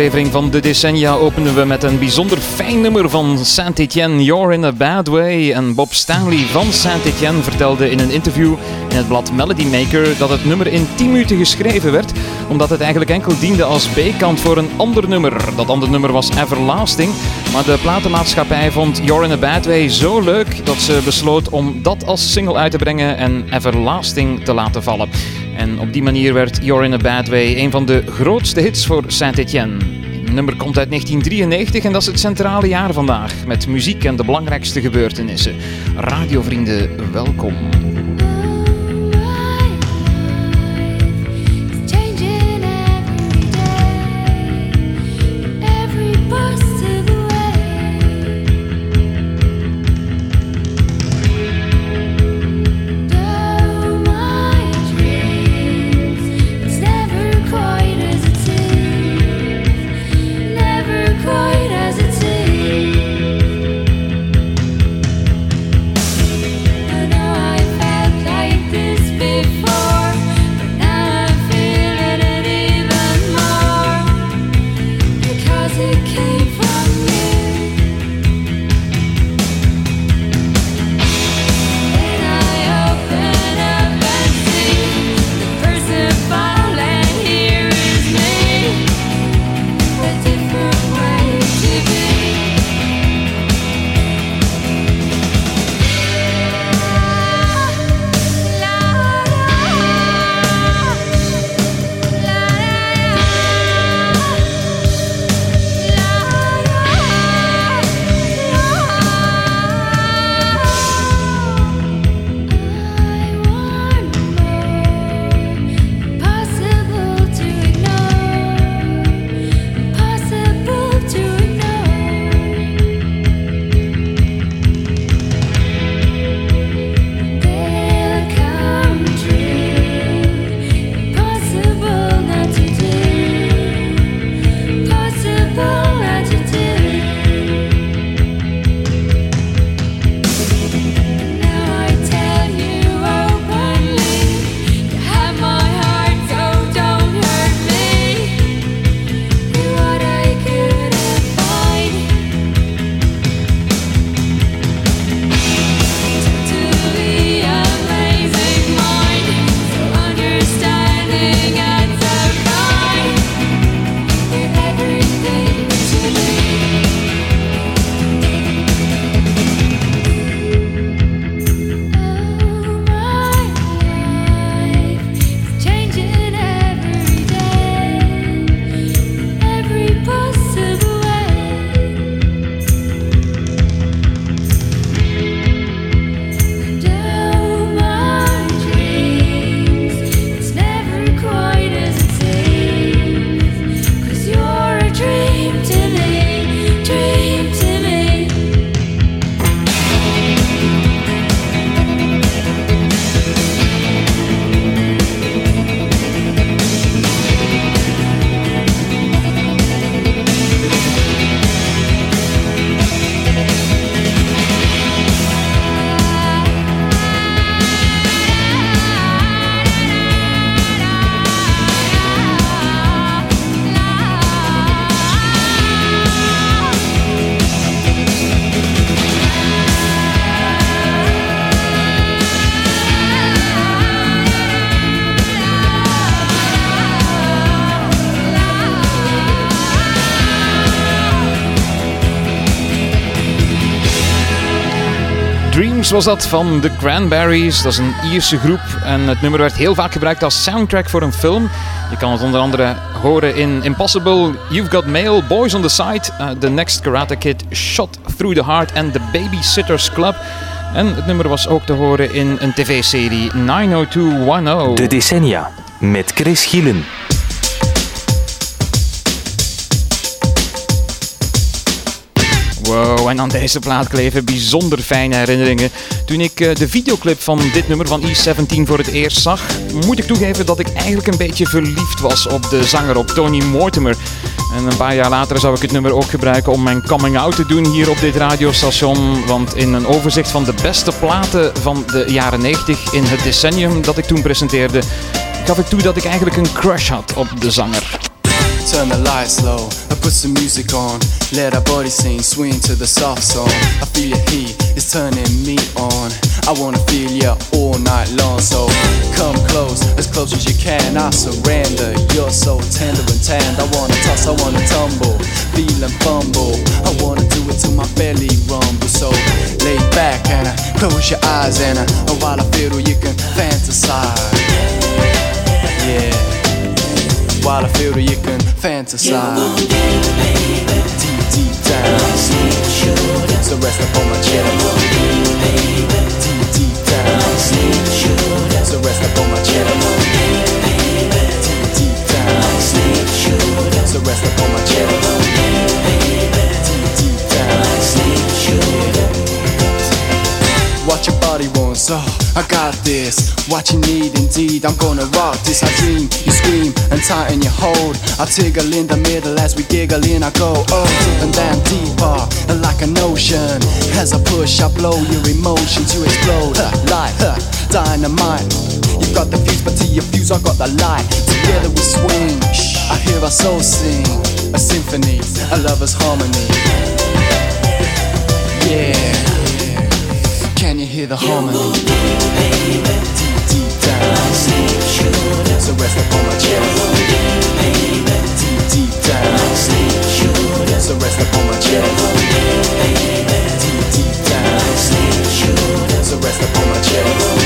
Aflevering van De Decennia openen we met een bijzonder fijn nummer van Saint-Étienne, You're in a Bad Way. En Bob Stanley van Saint-Étienne vertelde in een interview in het blad Melody Maker dat het nummer in 10 minuten geschreven werd, omdat het eigenlijk enkel diende als B-kant voor een ander nummer. Dat andere nummer was Everlasting, maar de platenmaatschappij vond You're in a Bad Way zo leuk dat ze besloot om dat als single uit te brengen en Everlasting te laten vallen. En op die manier werd You're in a Bad Way een van de grootste hits voor Saint-Étienne. Het nummer komt uit 1993 en dat is het centrale jaar vandaag. Met muziek en de belangrijkste gebeurtenissen. Radiovrienden, welkom. Was dat van The Cranberries. Dat is een Ierse groep en het nummer werd heel vaak gebruikt als soundtrack voor een film. Je kan het onder andere horen in Impossible, You've Got Mail, Boys on the Side, uh, The Next Karate Kid, Shot Through the Heart en The Babysitters Club. En het nummer was ook te horen in een tv-serie 90210. De decennia met Chris Gielen. Wow, en aan deze plaat kleven bijzonder fijne herinneringen. Toen ik eh, de videoclip van dit nummer van E17 voor het eerst zag, moet ik toegeven dat ik eigenlijk een beetje verliefd was op de zanger, op Tony Mortimer. En een paar jaar later zou ik het nummer ook gebruiken om mijn coming out te doen hier op dit radiostation. Want in een overzicht van de beste platen van de jaren 90 in het decennium dat ik toen presenteerde, gaf ik toe dat ik eigenlijk een crush had op de zanger. Turn the lights low and put some music on. Let our body sing, swing to the soft song. I feel your heat, it's turning me on. I wanna feel you all night long. So come close, as close as you can. I surrender. You're so tender and tanned. I wanna toss, I wanna tumble, feel and fumble. I wanna do it till my belly rumble. So lay back and I close your eyes and I, while I feel you can fantasize. While I feel that you can fantasize. Deep, deep down. So rest upon my chest. Deep, deep down. So rest upon my chest. Deep, deep down. So rest upon my chest. Oh, I got this. What you need, indeed, I'm gonna rock this. I dream, you scream, and tighten your hold. I tickle in the middle as we giggle in. I go, oh, deep and down deeper, like an ocean. As I push, I blow your emotions, you explode huh, like huh, dynamite. You've got the fuse, but to your fuse, I got the light. Together we swing. I hear our soul sing, a symphony, a lover's harmony. Yeah. Can you hear the harmony? Deep, deep down. So rest upon my chest. Deep, deep down. So rest upon my chest. Deep, deep down. So rest upon my chest.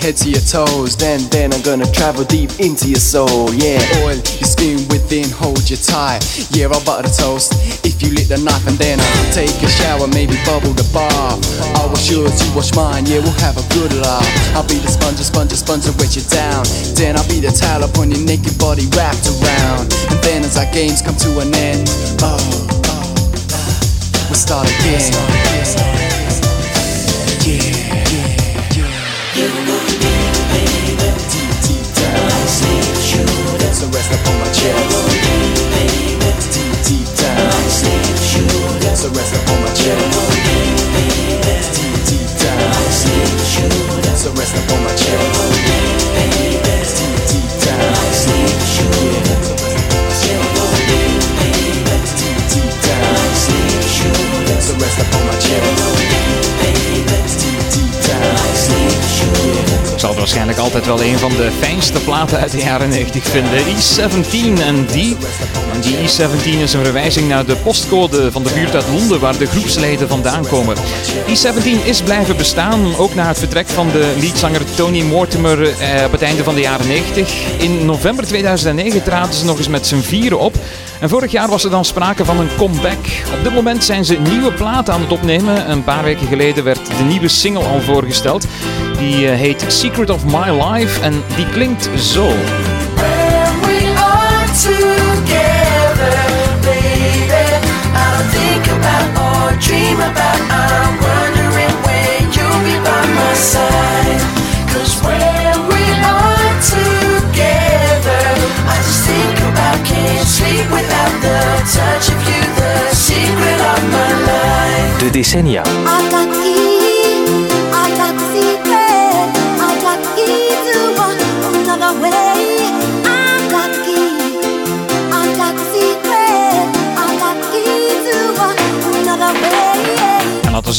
Head to your toes. Then, then I'm gonna travel deep into your soul. Yeah, oil your skin within, hold you tight. Yeah, I'll butter the toast. If you lick the knife and then I'll take a shower, maybe bubble the bath. I was yours, you wash mine. Yeah, we'll have a good laugh. I'll be the sponge, sponge, sponge, and wet you down. Then I'll be the towel upon your naked body wrapped around. And then as our games come to an end, oh, oh, oh we'll start again. Yeah. Rest upon my chest. Deep, deep down. So rest upon my chest. Deep, deep down. Ik altijd wel een van de fijnste platen uit de jaren 90 vinden. E17 en die. Die E17 is een verwijzing naar de postcode van de buurt uit Londen waar de groepsleden vandaan komen. E17 is blijven bestaan, ook na het vertrek van de leadzanger Tony Mortimer eh, op het einde van de jaren 90. In november 2009 traden ze nog eens met z'n vieren op. En vorig jaar was er dan sprake van een comeback. Op dit moment zijn ze nieuwe platen aan het opnemen. Een paar weken geleden werd de nieuwe single al voorgesteld. Die eh, heet Secret of My Life en die klinkt zo. When we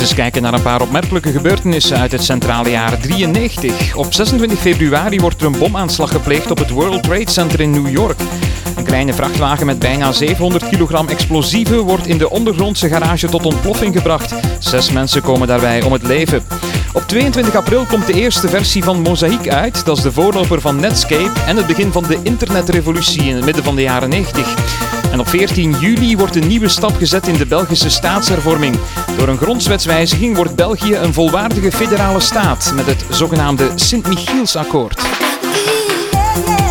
eens kijken naar een paar opmerkelijke gebeurtenissen uit het centrale jaar 93. Op 26 februari wordt er een bomaanslag gepleegd op het World Trade Center in New York. Een kleine vrachtwagen met bijna 700 kilogram explosieven wordt in de ondergrondse garage tot ontploffing gebracht. Zes mensen komen daarbij om het leven. Op 22 april komt de eerste versie van Mosaic uit. Dat is de voorloper van Netscape en het begin van de internetrevolutie in het midden van de jaren 90. En op 14 juli wordt een nieuwe stap gezet in de Belgische staatshervorming. Door een grondwetswijziging wordt België een volwaardige federale staat met het zogenaamde Sint-Michielsakkoord. Urban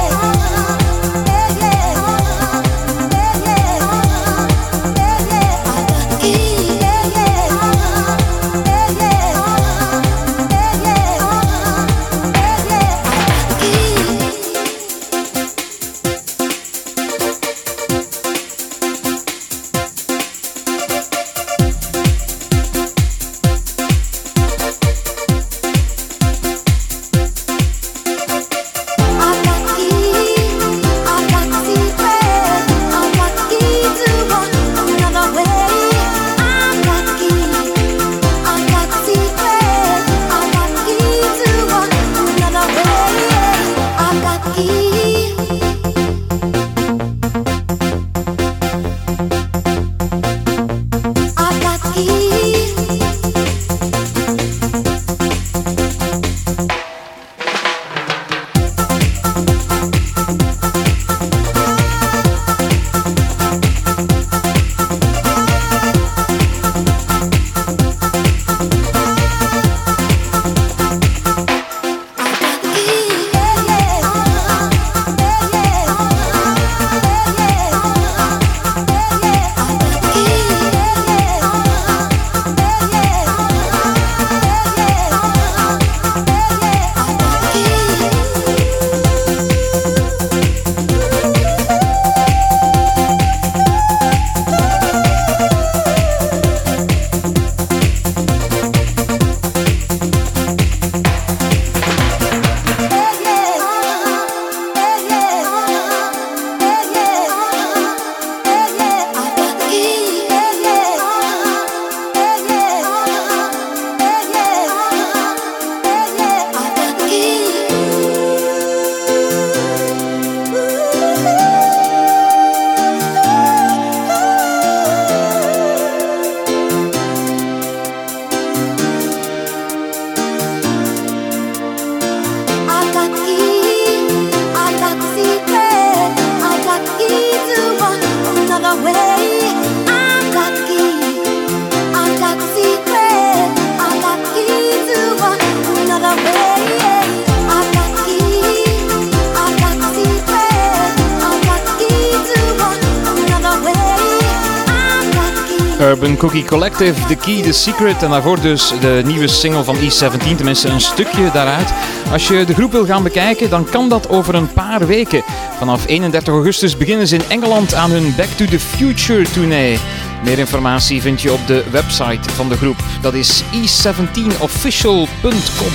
Cookie Collective, The Key, The Secret. En daarvoor dus de nieuwe single van E17, tenminste een stukje daaruit. Als je de groep wil gaan bekijken, dan kan dat over een paar weken. Vanaf 31 augustus beginnen ze in Engeland aan hun Back to the Future tournee. Meer informatie vind je op de website van de groep. Dat is e17official.com.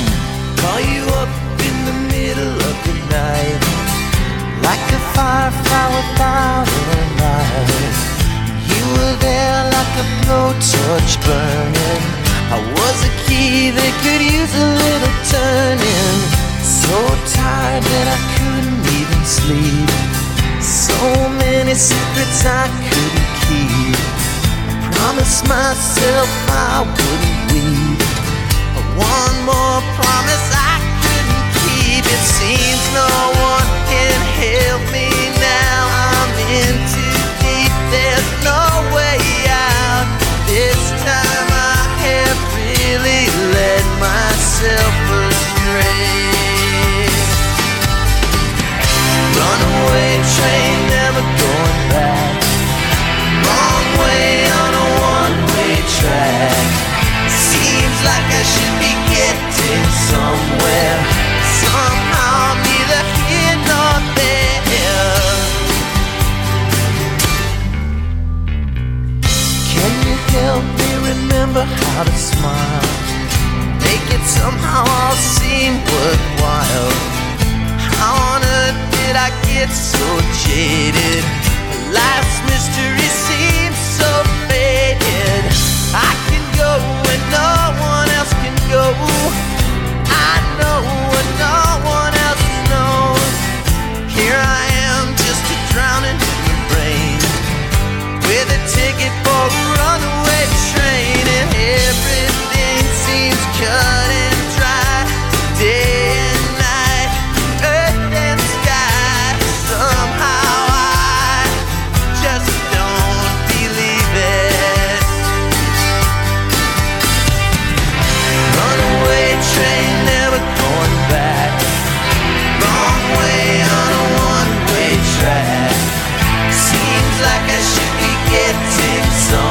Call you up in the middle of the night Like a were there like a blowtorch burning. I was a key that could use a little turning. So tired that I couldn't even sleep. So many secrets I couldn't keep. I promised myself I wouldn't weep. One more promise I couldn't keep. It seems no one can help me now. I'm in without a smile. Make it somehow all seem worthwhile. How on earth did I get so jaded? Life's mystery seems so faded. I can go when no one else can go. I know when no one else knows. Here I am, just a drowning in the rain, with a ticket for the runaway like I should be getting somewhere.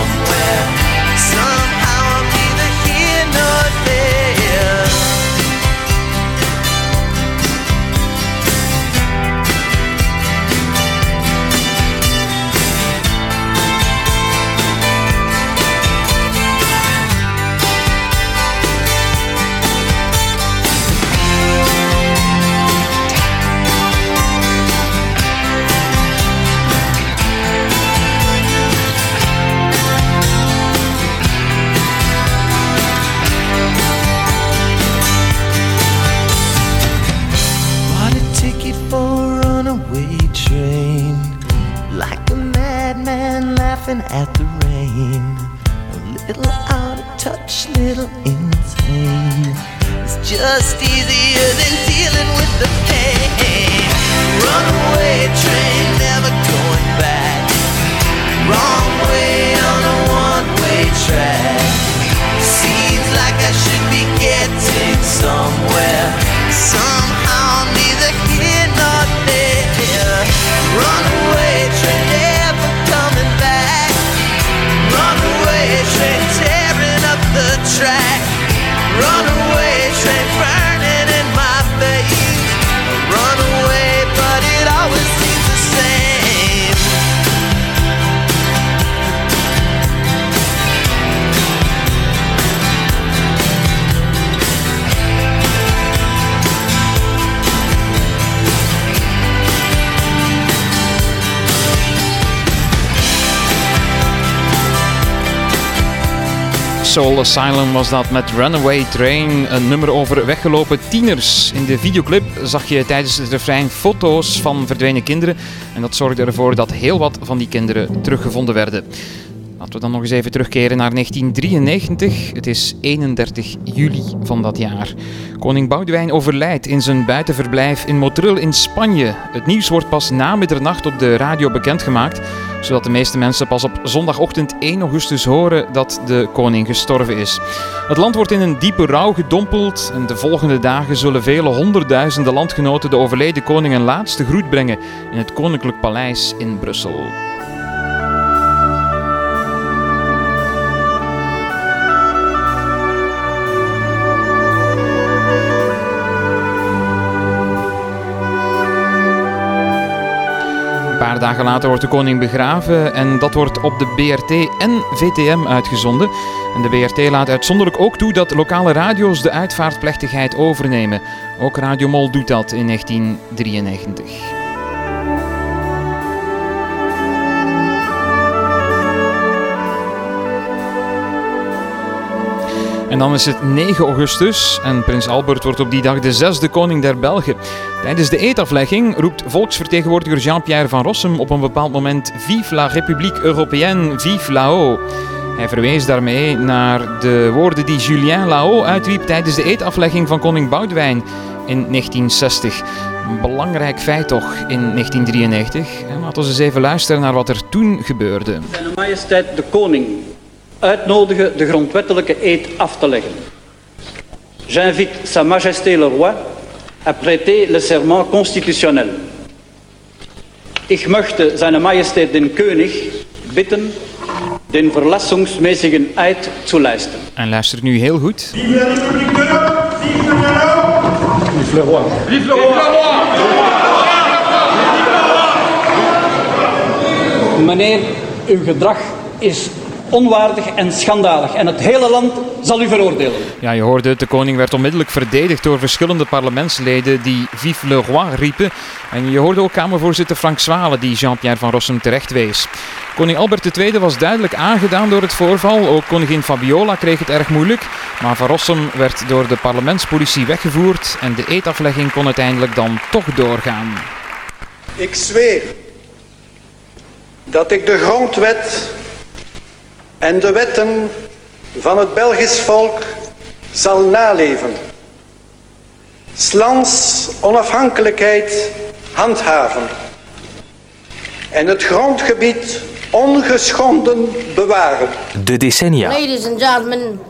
Soul Asylum was dat met Runaway Train, een nummer over weggelopen tieners. In de videoclip zag je tijdens het refrein foto's van verdwenen kinderen en dat zorgde ervoor dat heel wat van die kinderen teruggevonden werden. Laten we dan nog eens even terugkeren naar 1993. Het is 31 juli van dat jaar. Koning Boudewijn overlijdt in zijn buitenverblijf in Motril in Spanje. Het nieuws wordt pas na middernacht op de radio bekendgemaakt, zodat de meeste mensen pas op zondagochtend 1 augustus horen dat de koning gestorven is. Het land wordt in een diepe rouw gedompeld en de volgende dagen zullen vele honderdduizenden landgenoten de overleden koning een laatste groet brengen in het Koninklijk Paleis in Brussel. Paar dagen later wordt de koning begraven en dat wordt op de BRT en VTM uitgezonden. En de BRT laat uitzonderlijk ook toe dat lokale radio's de uitvaartplechtigheid overnemen. Ook Radio Mol doet dat in 1993. En dan is het 9 augustus en prins Albert wordt op die dag de zesde koning der Belgen. Tijdens de eetaflegging roept volksvertegenwoordiger Jean-Pierre van Rossum op een bepaald moment Vive la République Européenne, vive là-haut. Hij verwees daarmee naar de woorden die Julien Lahaut uitriep tijdens de eetaflegging van koning Boudewijn in 1960. Een belangrijk feit toch in 1993. En laten we eens even luisteren naar wat er toen gebeurde. Zijn majesteit de koning uitnodigen de grondwettelijke eed af te leggen. J'invite Sa Majesté le Roi à prêter le serment constitutionnel. Ich möchte seine Majestät den König bitten, den verlassungsmäßigen Eid zu leisten. En luister nu heel goed. Meneer, uw gedrag is onwaardig en schandalig. En het hele land zal u veroordelen. Ja, je hoorde het, de koning werd onmiddellijk verdedigd door verschillende parlementsleden die Vive le Roi riepen. En je hoorde ook Kamervoorzitter Frank Zwalen die Jean-Pierre van Rossum terecht wees. Koning Albert II was duidelijk aangedaan door het voorval. Ook koningin Fabiola kreeg het erg moeilijk. Maar Van Rossum werd door de parlementspolitie weggevoerd en de eetaflegging kon uiteindelijk dan toch doorgaan. Ik zweer dat ik de grondwet en de wetten van het Belgisch volk zal naleven. Slans onafhankelijkheid handhaven. En het grondgebied ongeschonden bewaren. De decennia. Ladies and gentlemen,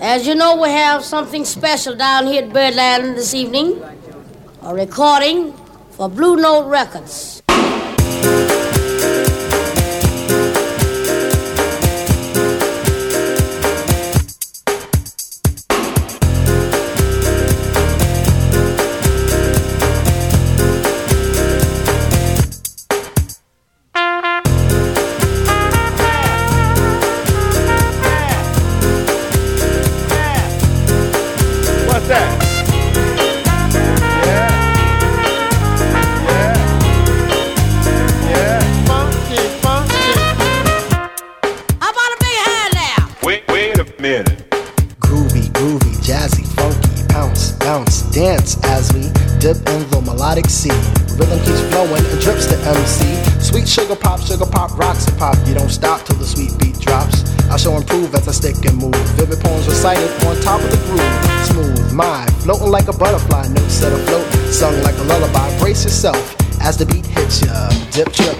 as you know, we have something special down here at Birdland this evening. A recording for Blue Note Records. Sugar pop, sugar pop, rocks and pop. You don't stop till the sweet beat drops. I shall improve as I stick and move. Vivid poems recited on top of the groove. Smooth mind, floating like a butterfly, notes set afloat, sung like a lullaby. Brace yourself as the beat hits ya. Dip, trip,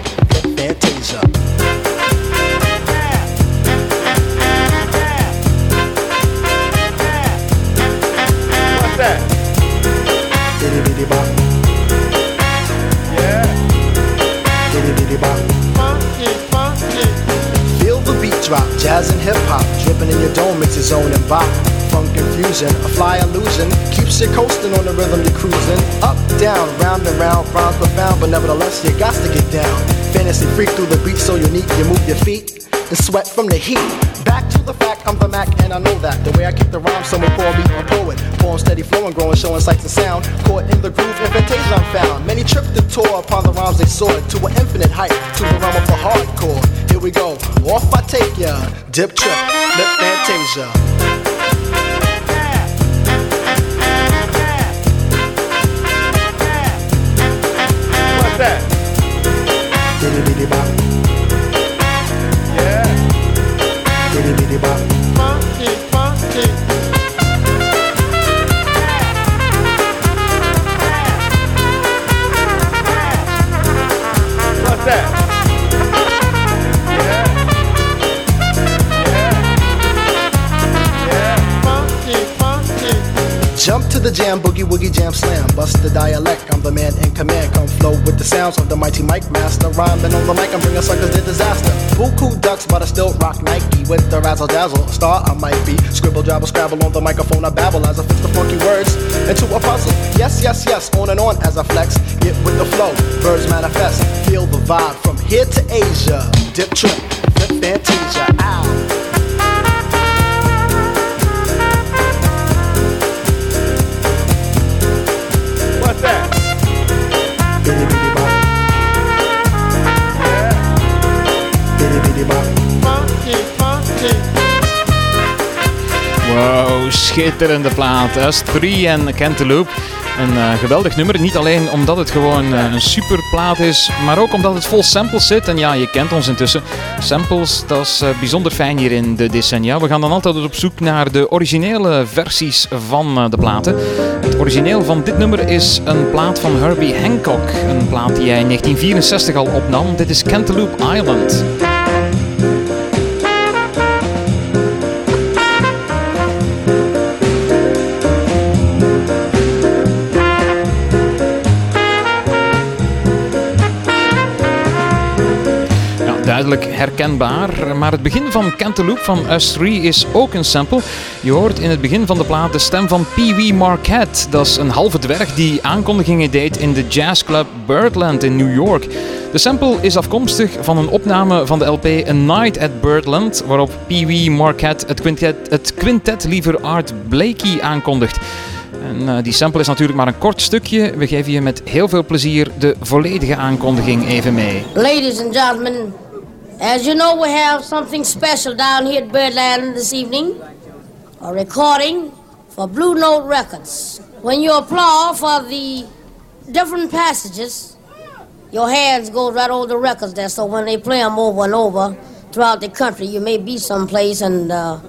jazz and hip hop, dripping in your dome, it's your zone and bop. Funk infusion, a fly illusion, keeps you coasting on the rhythm you're cruising. Up, down, round and round, rhymes profound, but nevertheless you got to get down. Fantasy freak through the beat so unique, you move your feet and sweat from the heat. Back to the fact, I'm the Mac and I know that. The way I kick the rhyme, someone call me a poet. Poem steady flowing, growing, showing sights and sound. Caught in the groove, invitation I'm found. Many tripped and tour upon the rhymes they soared to an infinite height, to the realm of the hardcore. Here we go, off I take ya, dip trip, lip fantasia. What's that? Bitty bitty bop, boogie jam slam. Bust the dialect, I'm the man in command. Come flow with the sounds of the mighty mic master. Rhyming on the mic, I'm bringing suckers to disaster. Buku ducks, but I still rock Nike with the razzle dazzle. Star I might be. Scribble, jabble, scrabble on the microphone. I babble as I fix the funky words into a puzzle. Yes, yes, yes, on and on as I flex. Get with the flow, birds manifest. Feel the vibe from here to Asia. Dip trip, flip fantasia. Ow. Wow, schitterende plaat. S3 en Cantaloupe. Een eh, geweldig nummer. Niet alleen omdat het gewoon eh, een super plaat is, maar ook omdat het vol samples zit. En ja, je kent ons intussen. Samples, dat is eh, bijzonder fijn hier in de decennia. We gaan dan altijd op zoek naar de originele versies van de platen. Het origineel van dit nummer is een plaat van Herbie Hancock. Een plaat die hij in 1964 al opnam. Dit is Cantaloupe Island. Duidelijk herkenbaar. Maar het begin van Cantaloupe van Us 3 is ook een sample. Je hoort in het begin van de plaat de stem van Pee Wee Marquette. Dat is een halve dwerg die aankondigingen deed in de jazzclub Birdland in New York. De sample is afkomstig van een opname van de LP A Night at Birdland, waarop Pee Wee Marquette het quintet, het quintet liever Art Blakey aankondigt. En eh, die sample is natuurlijk maar een kort stukje. We geven je met heel veel plezier de volledige aankondiging even mee. Ladies and gentlemen, as you know, we have something special down here at Birdland this evening. A recording for Blue Note Records. When you applaud for the different passages, your hands go right over the records there. So when they play them over and over throughout the country, you may be someplace and uh,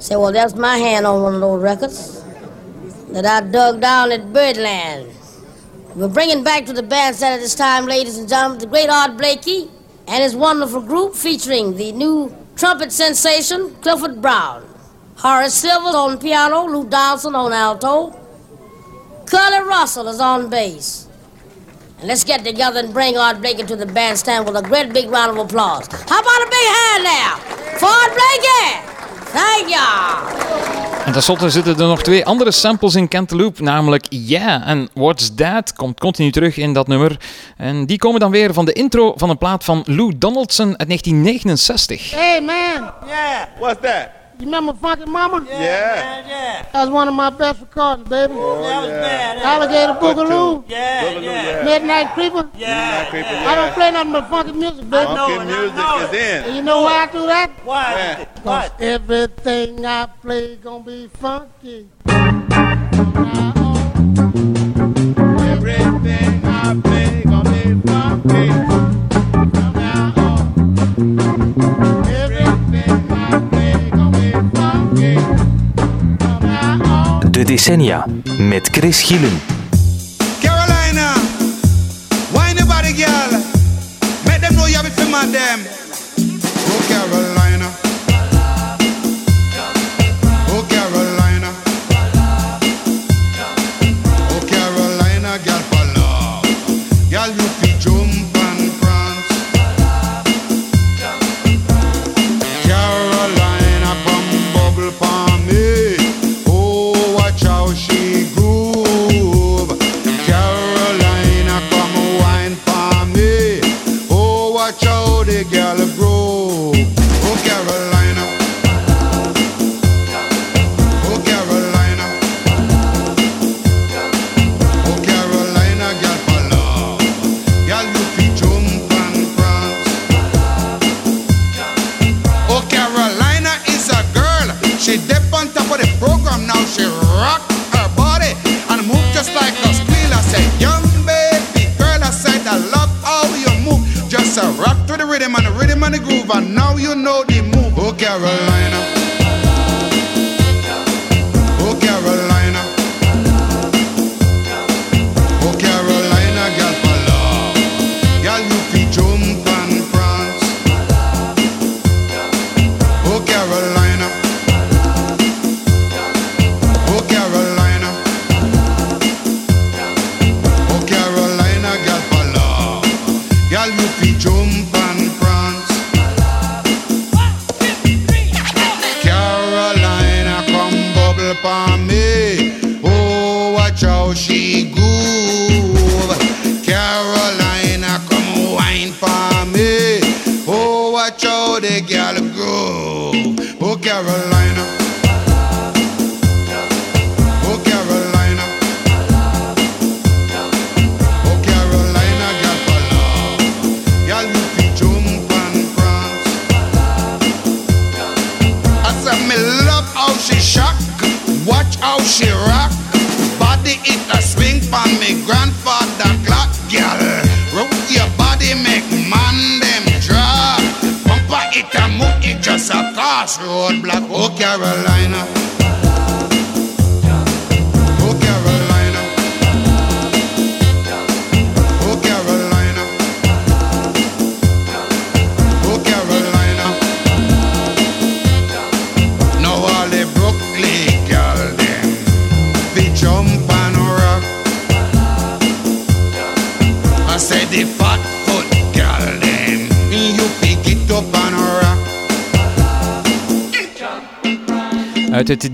say, well, that's my hand on one of those records that I dug down at Birdland. We're bringing back to the bandstand at this time, ladies and gentlemen, the great Art Blakey and his wonderful group featuring the new trumpet sensation, Clifford Brown. Horace Silver on piano, Lou Donaldson on alto. Curly Russell is on bass. And let's get together and bring Art Blakey to the bandstand with a great big round of applause. How about a big hand now for Art Blakey? You. En tenslotte zitten er nog twee andere samples in Cantaloupe, namelijk Yeah en What's That komt continu terug in dat nummer. En die komen dan weer van de intro van een plaat van Lou Donaldson uit 1969. Hey man. Yeah. What's that? You remember Funky Mama? Yeah, man, yeah. That was one of my best recordings, baby. Oh, that was bad. that Alligator was- Boogaloo. Yeah, yeah. Midnight Creeper. Yeah, I don't play nothing but funky music, baby. I know it, I know it. And you know why I do that? Why? Cause everything I play gonna be funky. Everything I play gonna be funky. From now on. Decennia met Chris Gielen.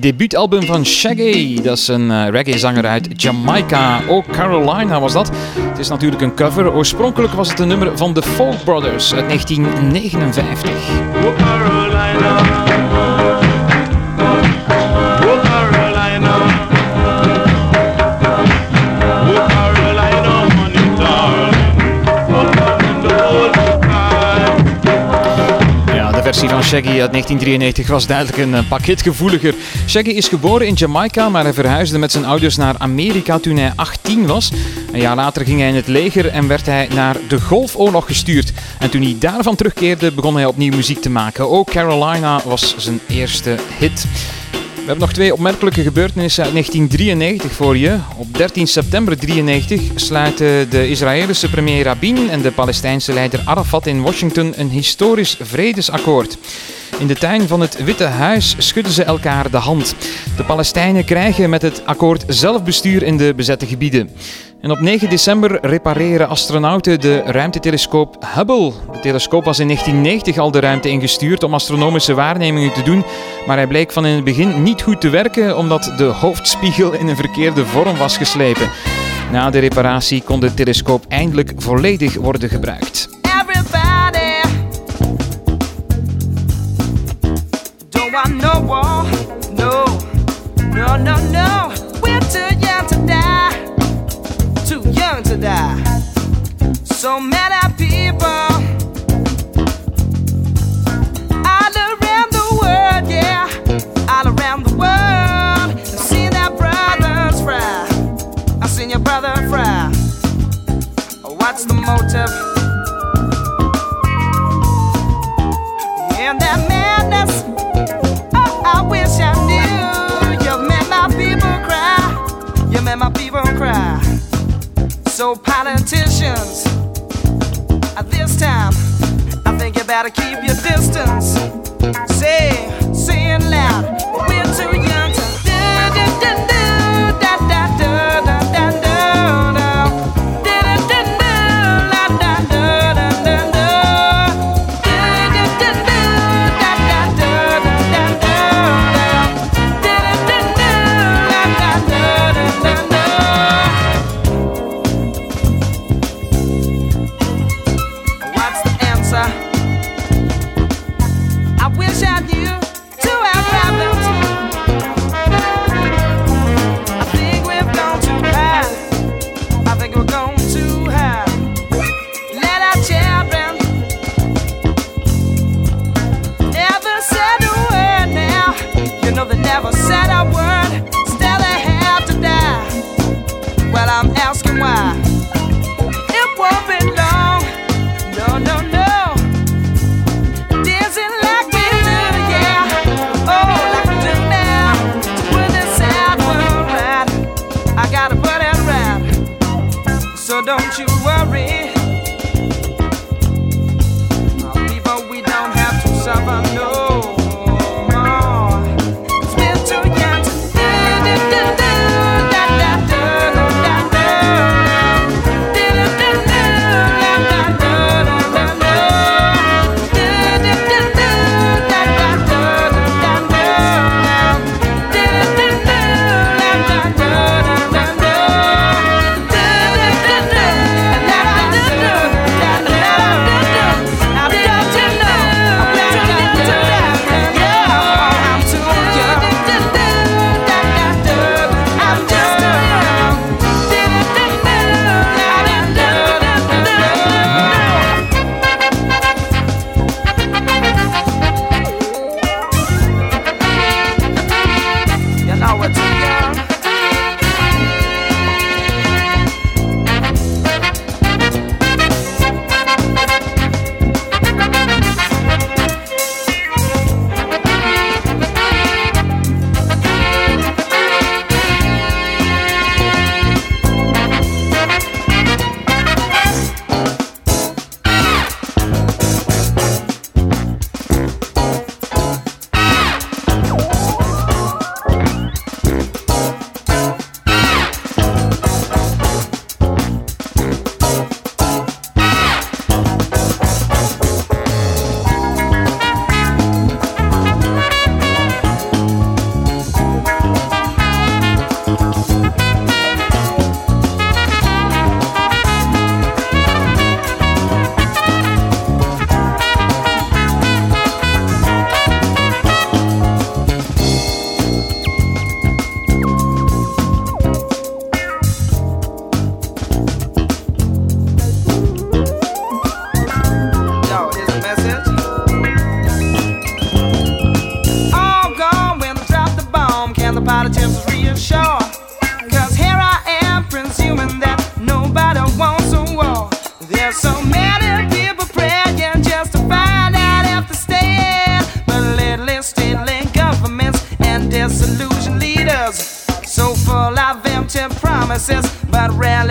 Debuutalbum van Shaggy. Dat is een eh, reggae-zanger uit Jamaica. Oh, Carolina was dat. Het is natuurlijk een cover. Oorspronkelijk was het een nummer van de Folk Brothers uit 1959. Ja, de versie van Shaggy uit 1993 was duidelijk een eh, pak hit gevoeliger. Shaggy is geboren in Jamaica, maar hij verhuisde met zijn ouders naar Amerika toen hij 18 was. Een jaar later ging hij in het leger en werd hij naar de Golfoorlog gestuurd. En toen hij daarvan terugkeerde, begon hij opnieuw muziek te maken. Ook Carolina was zijn eerste hit. We hebben nog twee opmerkelijke gebeurtenissen uit 1993 voor je. Op 13 september 1993 sluiten de Israëlische premier Rabin en de Palestijnse leider Arafat in Washington een historisch vredesakkoord. In de tuin van het Witte Huis schudden ze elkaar de hand. De Palestijnen krijgen met het akkoord zelfbestuur in de bezette gebieden. En op 9 december repareren astronauten de ruimtetelescoop Hubble. De telescoop was in 1990 al de ruimte ingestuurd om astronomische waarnemingen te doen, maar hij bleek van in het begin niet goed te werken omdat de hoofdspiegel in een verkeerde vorm was geslepen. Na de reparatie kon de telescoop eindelijk volledig worden gebruikt. Don't want no no, no, no, no. We're too young to die, too young to die. So many people all around the world, yeah, all around the world. I've seen their brothers fry. I've seen your brother fry. What's the motive? My people cry. So politicians, at this time, I think you better keep your distance. Say, say it loud. We're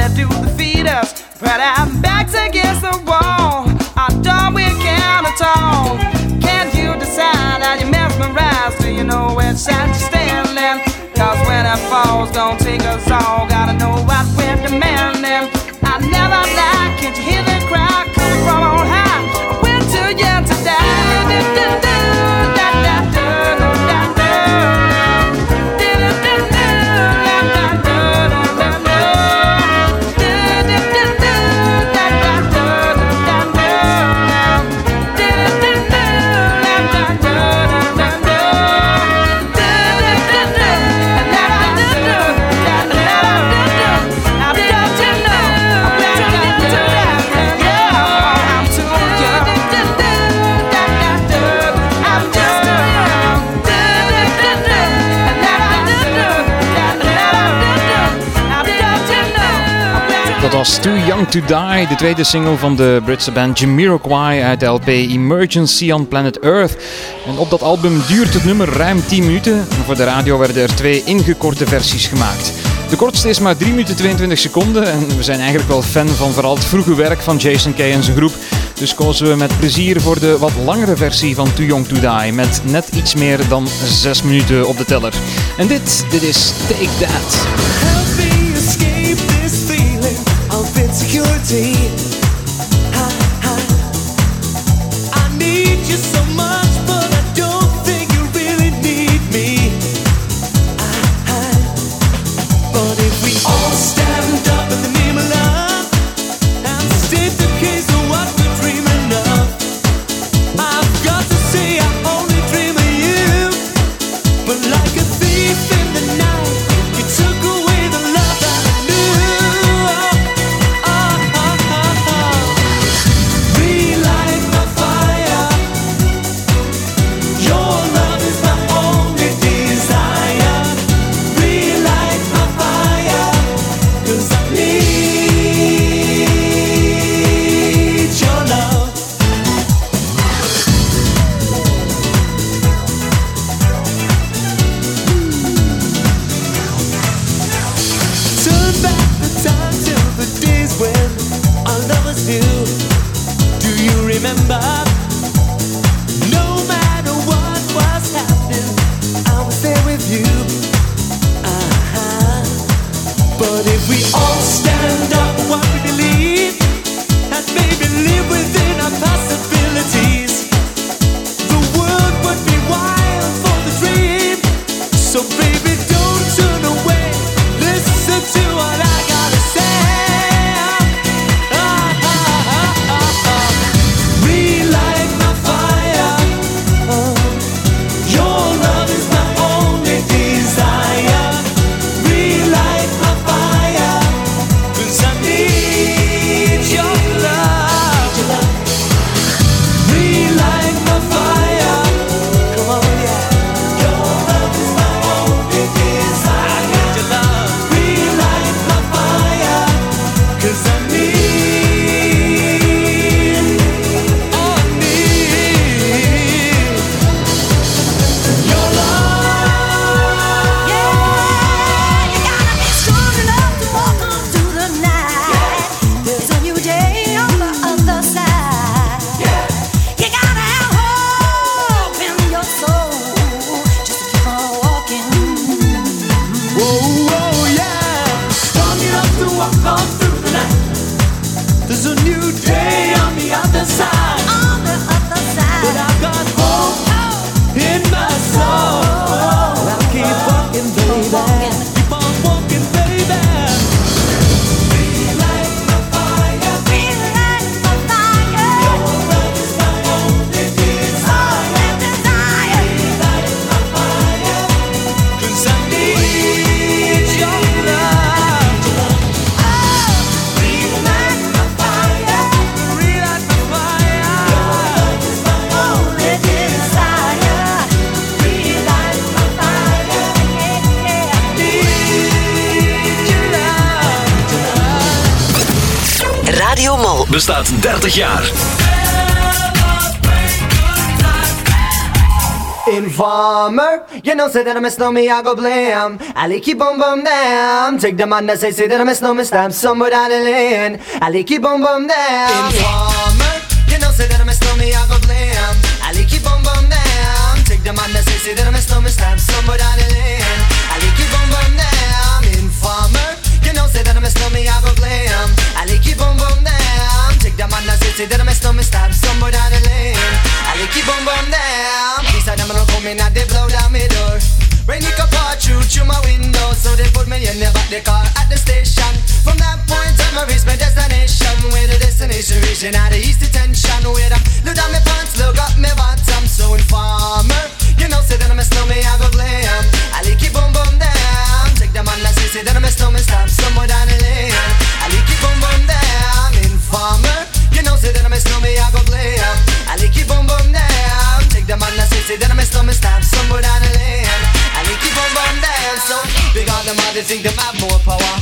that do defeat us. But I'm backed against the wall. I don't we can at all. Can't you decide? Are you mesmerized? Do you know which side to stand? Too Young to Die, de tweede single van de Britse band Jamiroquai uit de LP Emergency on Planet Earth. En op dat album duurt het nummer ruim 10 minuten. Voor de radio werden er twee ingekorte versies gemaakt. De kortste is maar 3 minuten 22 seconden. En we zijn eigenlijk wel fan van vooral het vroege werk van Jason Kay en zijn groep. Dus kozen we met plezier voor de wat langere versie van Too Young to Die. Met net iets meer dan 6 minuten op de teller. En dit, dit is Take That. Security. Know, say that I miss no me, I go blam. Ali keep boom boom damn. Take the man that say, say that I miss no me, stab somewhere down the lane. Ali keep boom boom damn. Informer, you know, say that I miss no me, I go blam. Ali keep boom boom damn. Take the man that say, say that I miss no me, stab somewhere down the lane. Ali keep boom boom damn. Informer, you know, say that I miss no me, I go blam. Ali keep boom boom damn. Take the man that say, say that I miss no me, stab somewhere down the lane. Ali keep boom boom damn. These are them don't come in and they blow through through my window, so they put me in the back the car at the station. From that point on, I reach my destination. Where the destination region out of east detention. Where I look down my pants, look up my bottom. So informer, you know, say that I'm a snowman, I go glam. I like it boom boom down. Take the man that say, say that I'm a snowman, stop somewhere down the lane. I like it boom boom down. Informer, you know, say that I'm a snowman, I go glam. I like it boom boom down. Take the man that say, say that I'm a snowman, stop somewhere down the lane. Big on them, they think they have more power.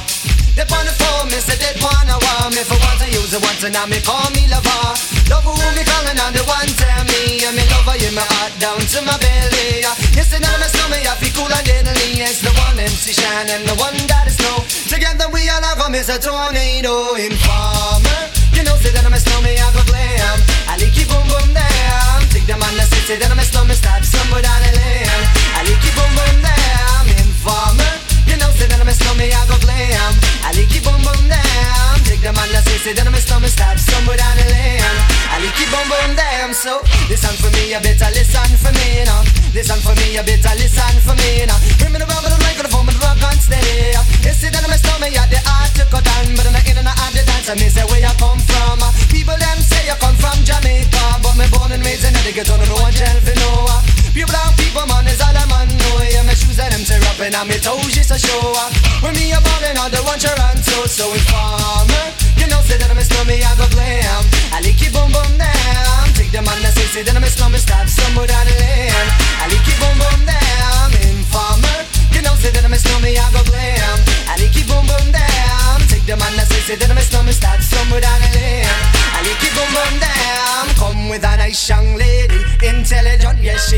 They on the phone, me say they wanna want me for once I use it once and now me call me lover. Love who me calling on the one tell me I'm in love in my heart down to my belly. You say now me slow me I feel cool and deadly. It's the one MC Shan and the one that is snow. Together we all have a tornado informer. You know say that I'm a slow me I go glam. I like it boom boom down. Take the man that say say that I'm a slow me stop somewhere down the lane. I like it boom boom down. Informer. You say that I'm a snowman, I go glam. I like it boom boom down. Take the man that say, say that I'm a snowman, stop somewhere down the lane. I like it boom boom down. So listen for me, you better listen for me now. Listen for me, you better listen for me now. Bring me the rubber, the microphone, the rock and steady. You say that I'm a snowman, yeah, the art to cut down, but I'm not in and out the dance. And me say where you come from. People them say you come from Jamaica, but me born and raised in the ghetto, no one tell for no. Pure brown people, man, is all a man know. Yeah, my shoes and them tear up and I'm toes just a show up. When me a ballin' on the one Toronto, so informer. You know, say that I'm a snowman, I go glam. I like it boom boom down. Take the man that say, say that I'm a snowman, stop somewhere down the lane. I like it boom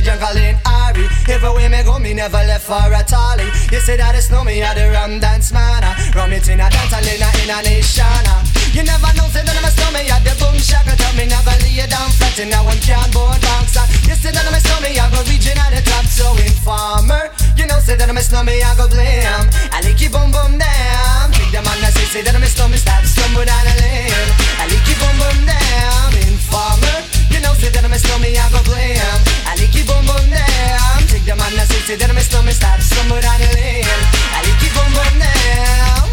juggling Ari. Everywhere me go, me never left for a tally. You say that it's no me, I the rum dance man. ah. Rum it in a dance, and in a a nation. ah. You never know, say that I'm a snowman, I the boom shaka. Tell me never lay down flat in a one cardboard box. ah. You say that I'm a snowman, I go reaching at the top. So informer, you know, say that I'm a snowman, I go blam. I like it boom boom down. Take the man that say, say that I'm a snowman, stop somewhere down the lane. I like it boom boom down. Informer, you know, say that I'm a snowman, I go blam. I like it boom boom down. Take the man that say, that I'm a snowman, somewhere down the lane. I like it boom boom down.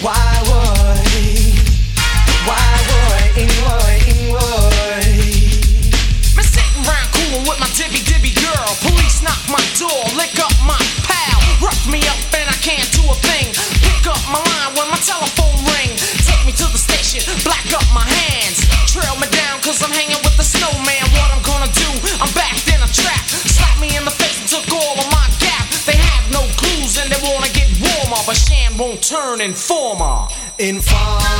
Why would? Why would? In would? In would? Me sitting round coolin' with my dibby dibby girl. Police knock my door, lick up my with. What I'm gonna do, I'm backed in a trap. Slap me in the face and took all of my gap. They have no clues and they wanna get warmer. But Shan won't turn informer. Informer,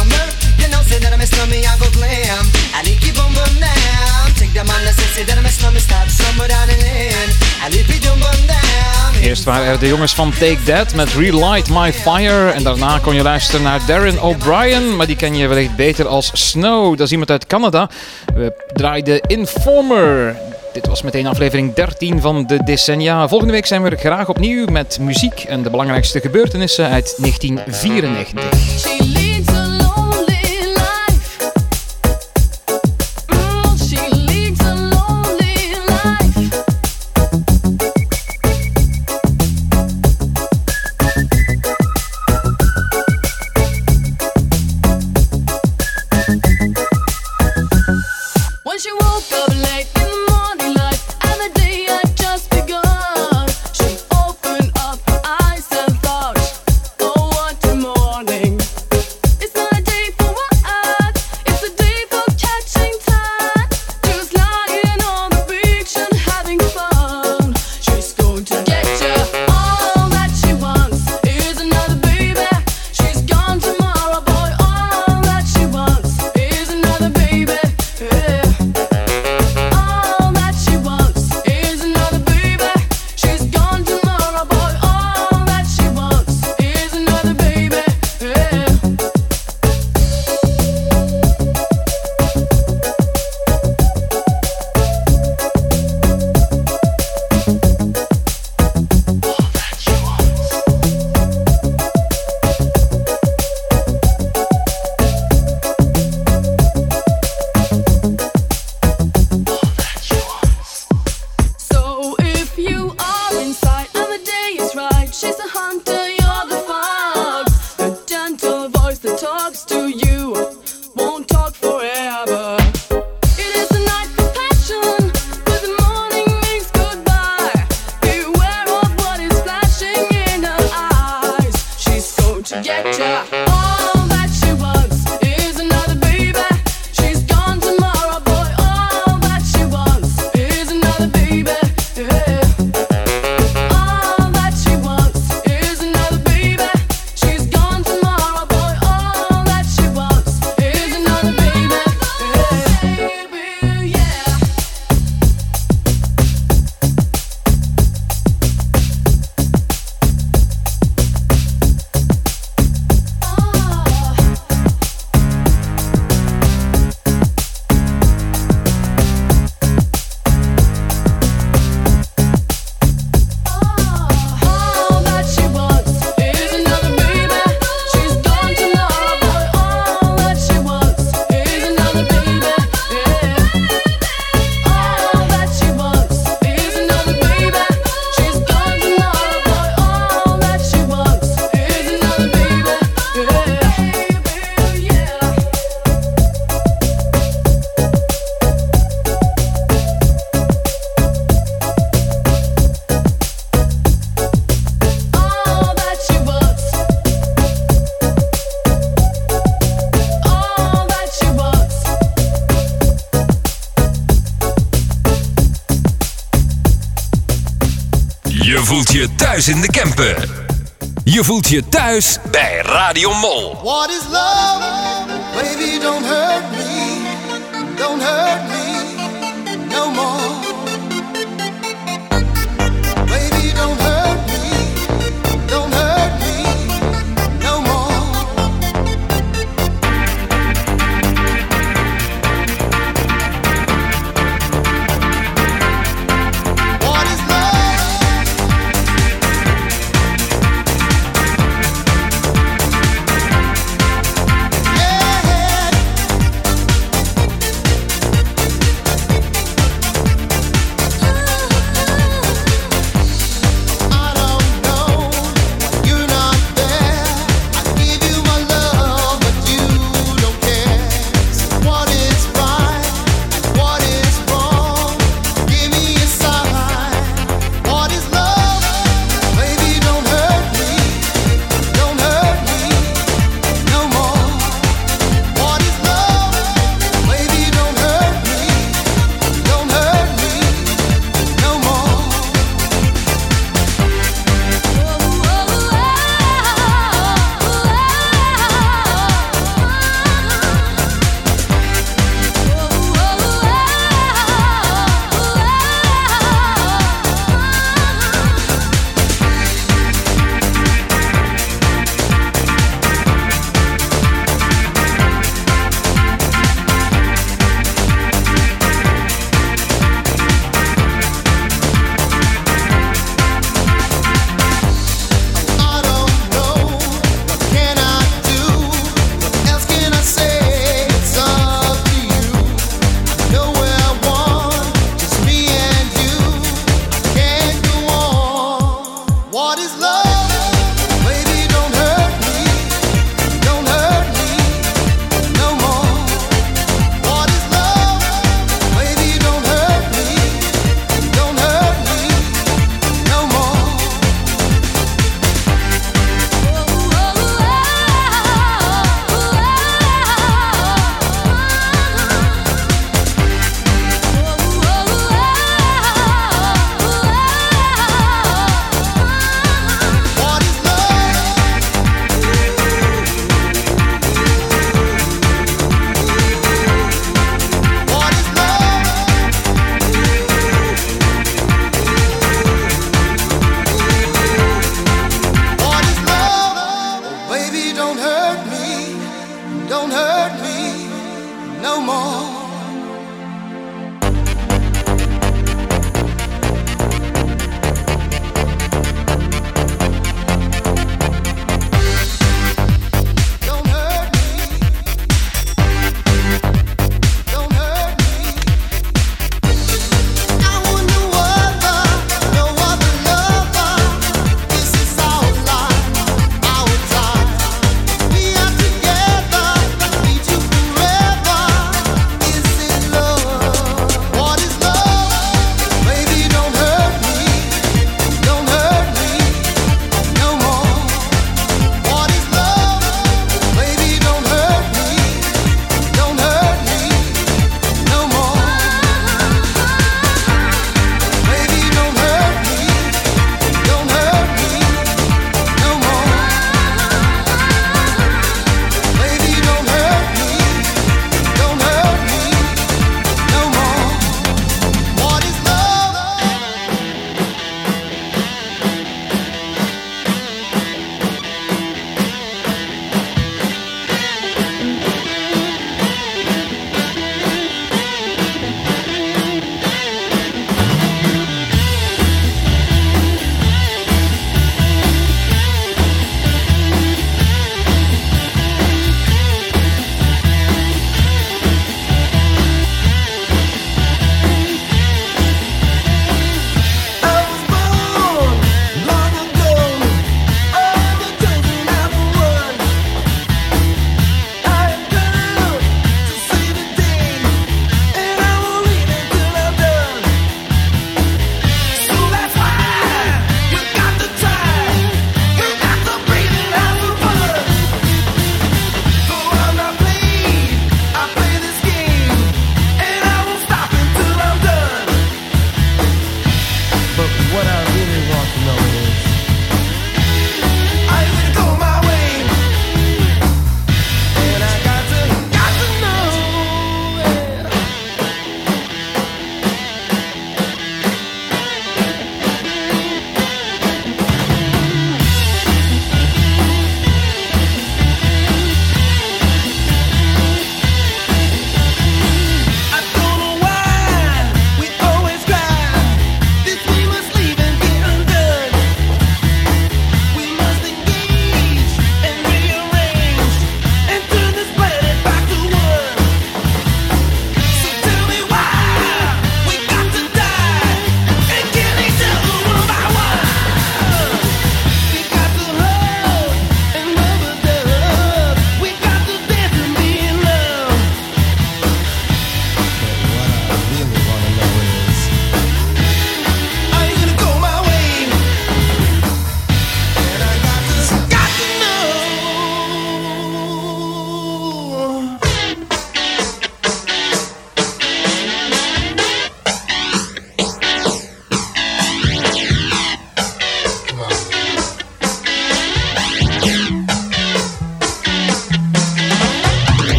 you know, say that I'm a snowman, I go glam. I like it boom boom down. Take the man that say, say that I'm a snowman, stop somewhere down the lane. I down. Eerst waren er de jongens van Take That met Relight My Fire. En daarna kon je luisteren naar Darren O'Brien. Maar die ken je wellicht beter als Snow. Dat is iemand uit Canada. We draaiden Informer. Dit was meteen aflevering 13 van de decennia. Volgende week zijn we er graag opnieuw met muziek en de belangrijkste gebeurtenissen uit 1994. Getcha. ya. Thuis in de Kempen. Je voelt je thuis bij Radio Mol.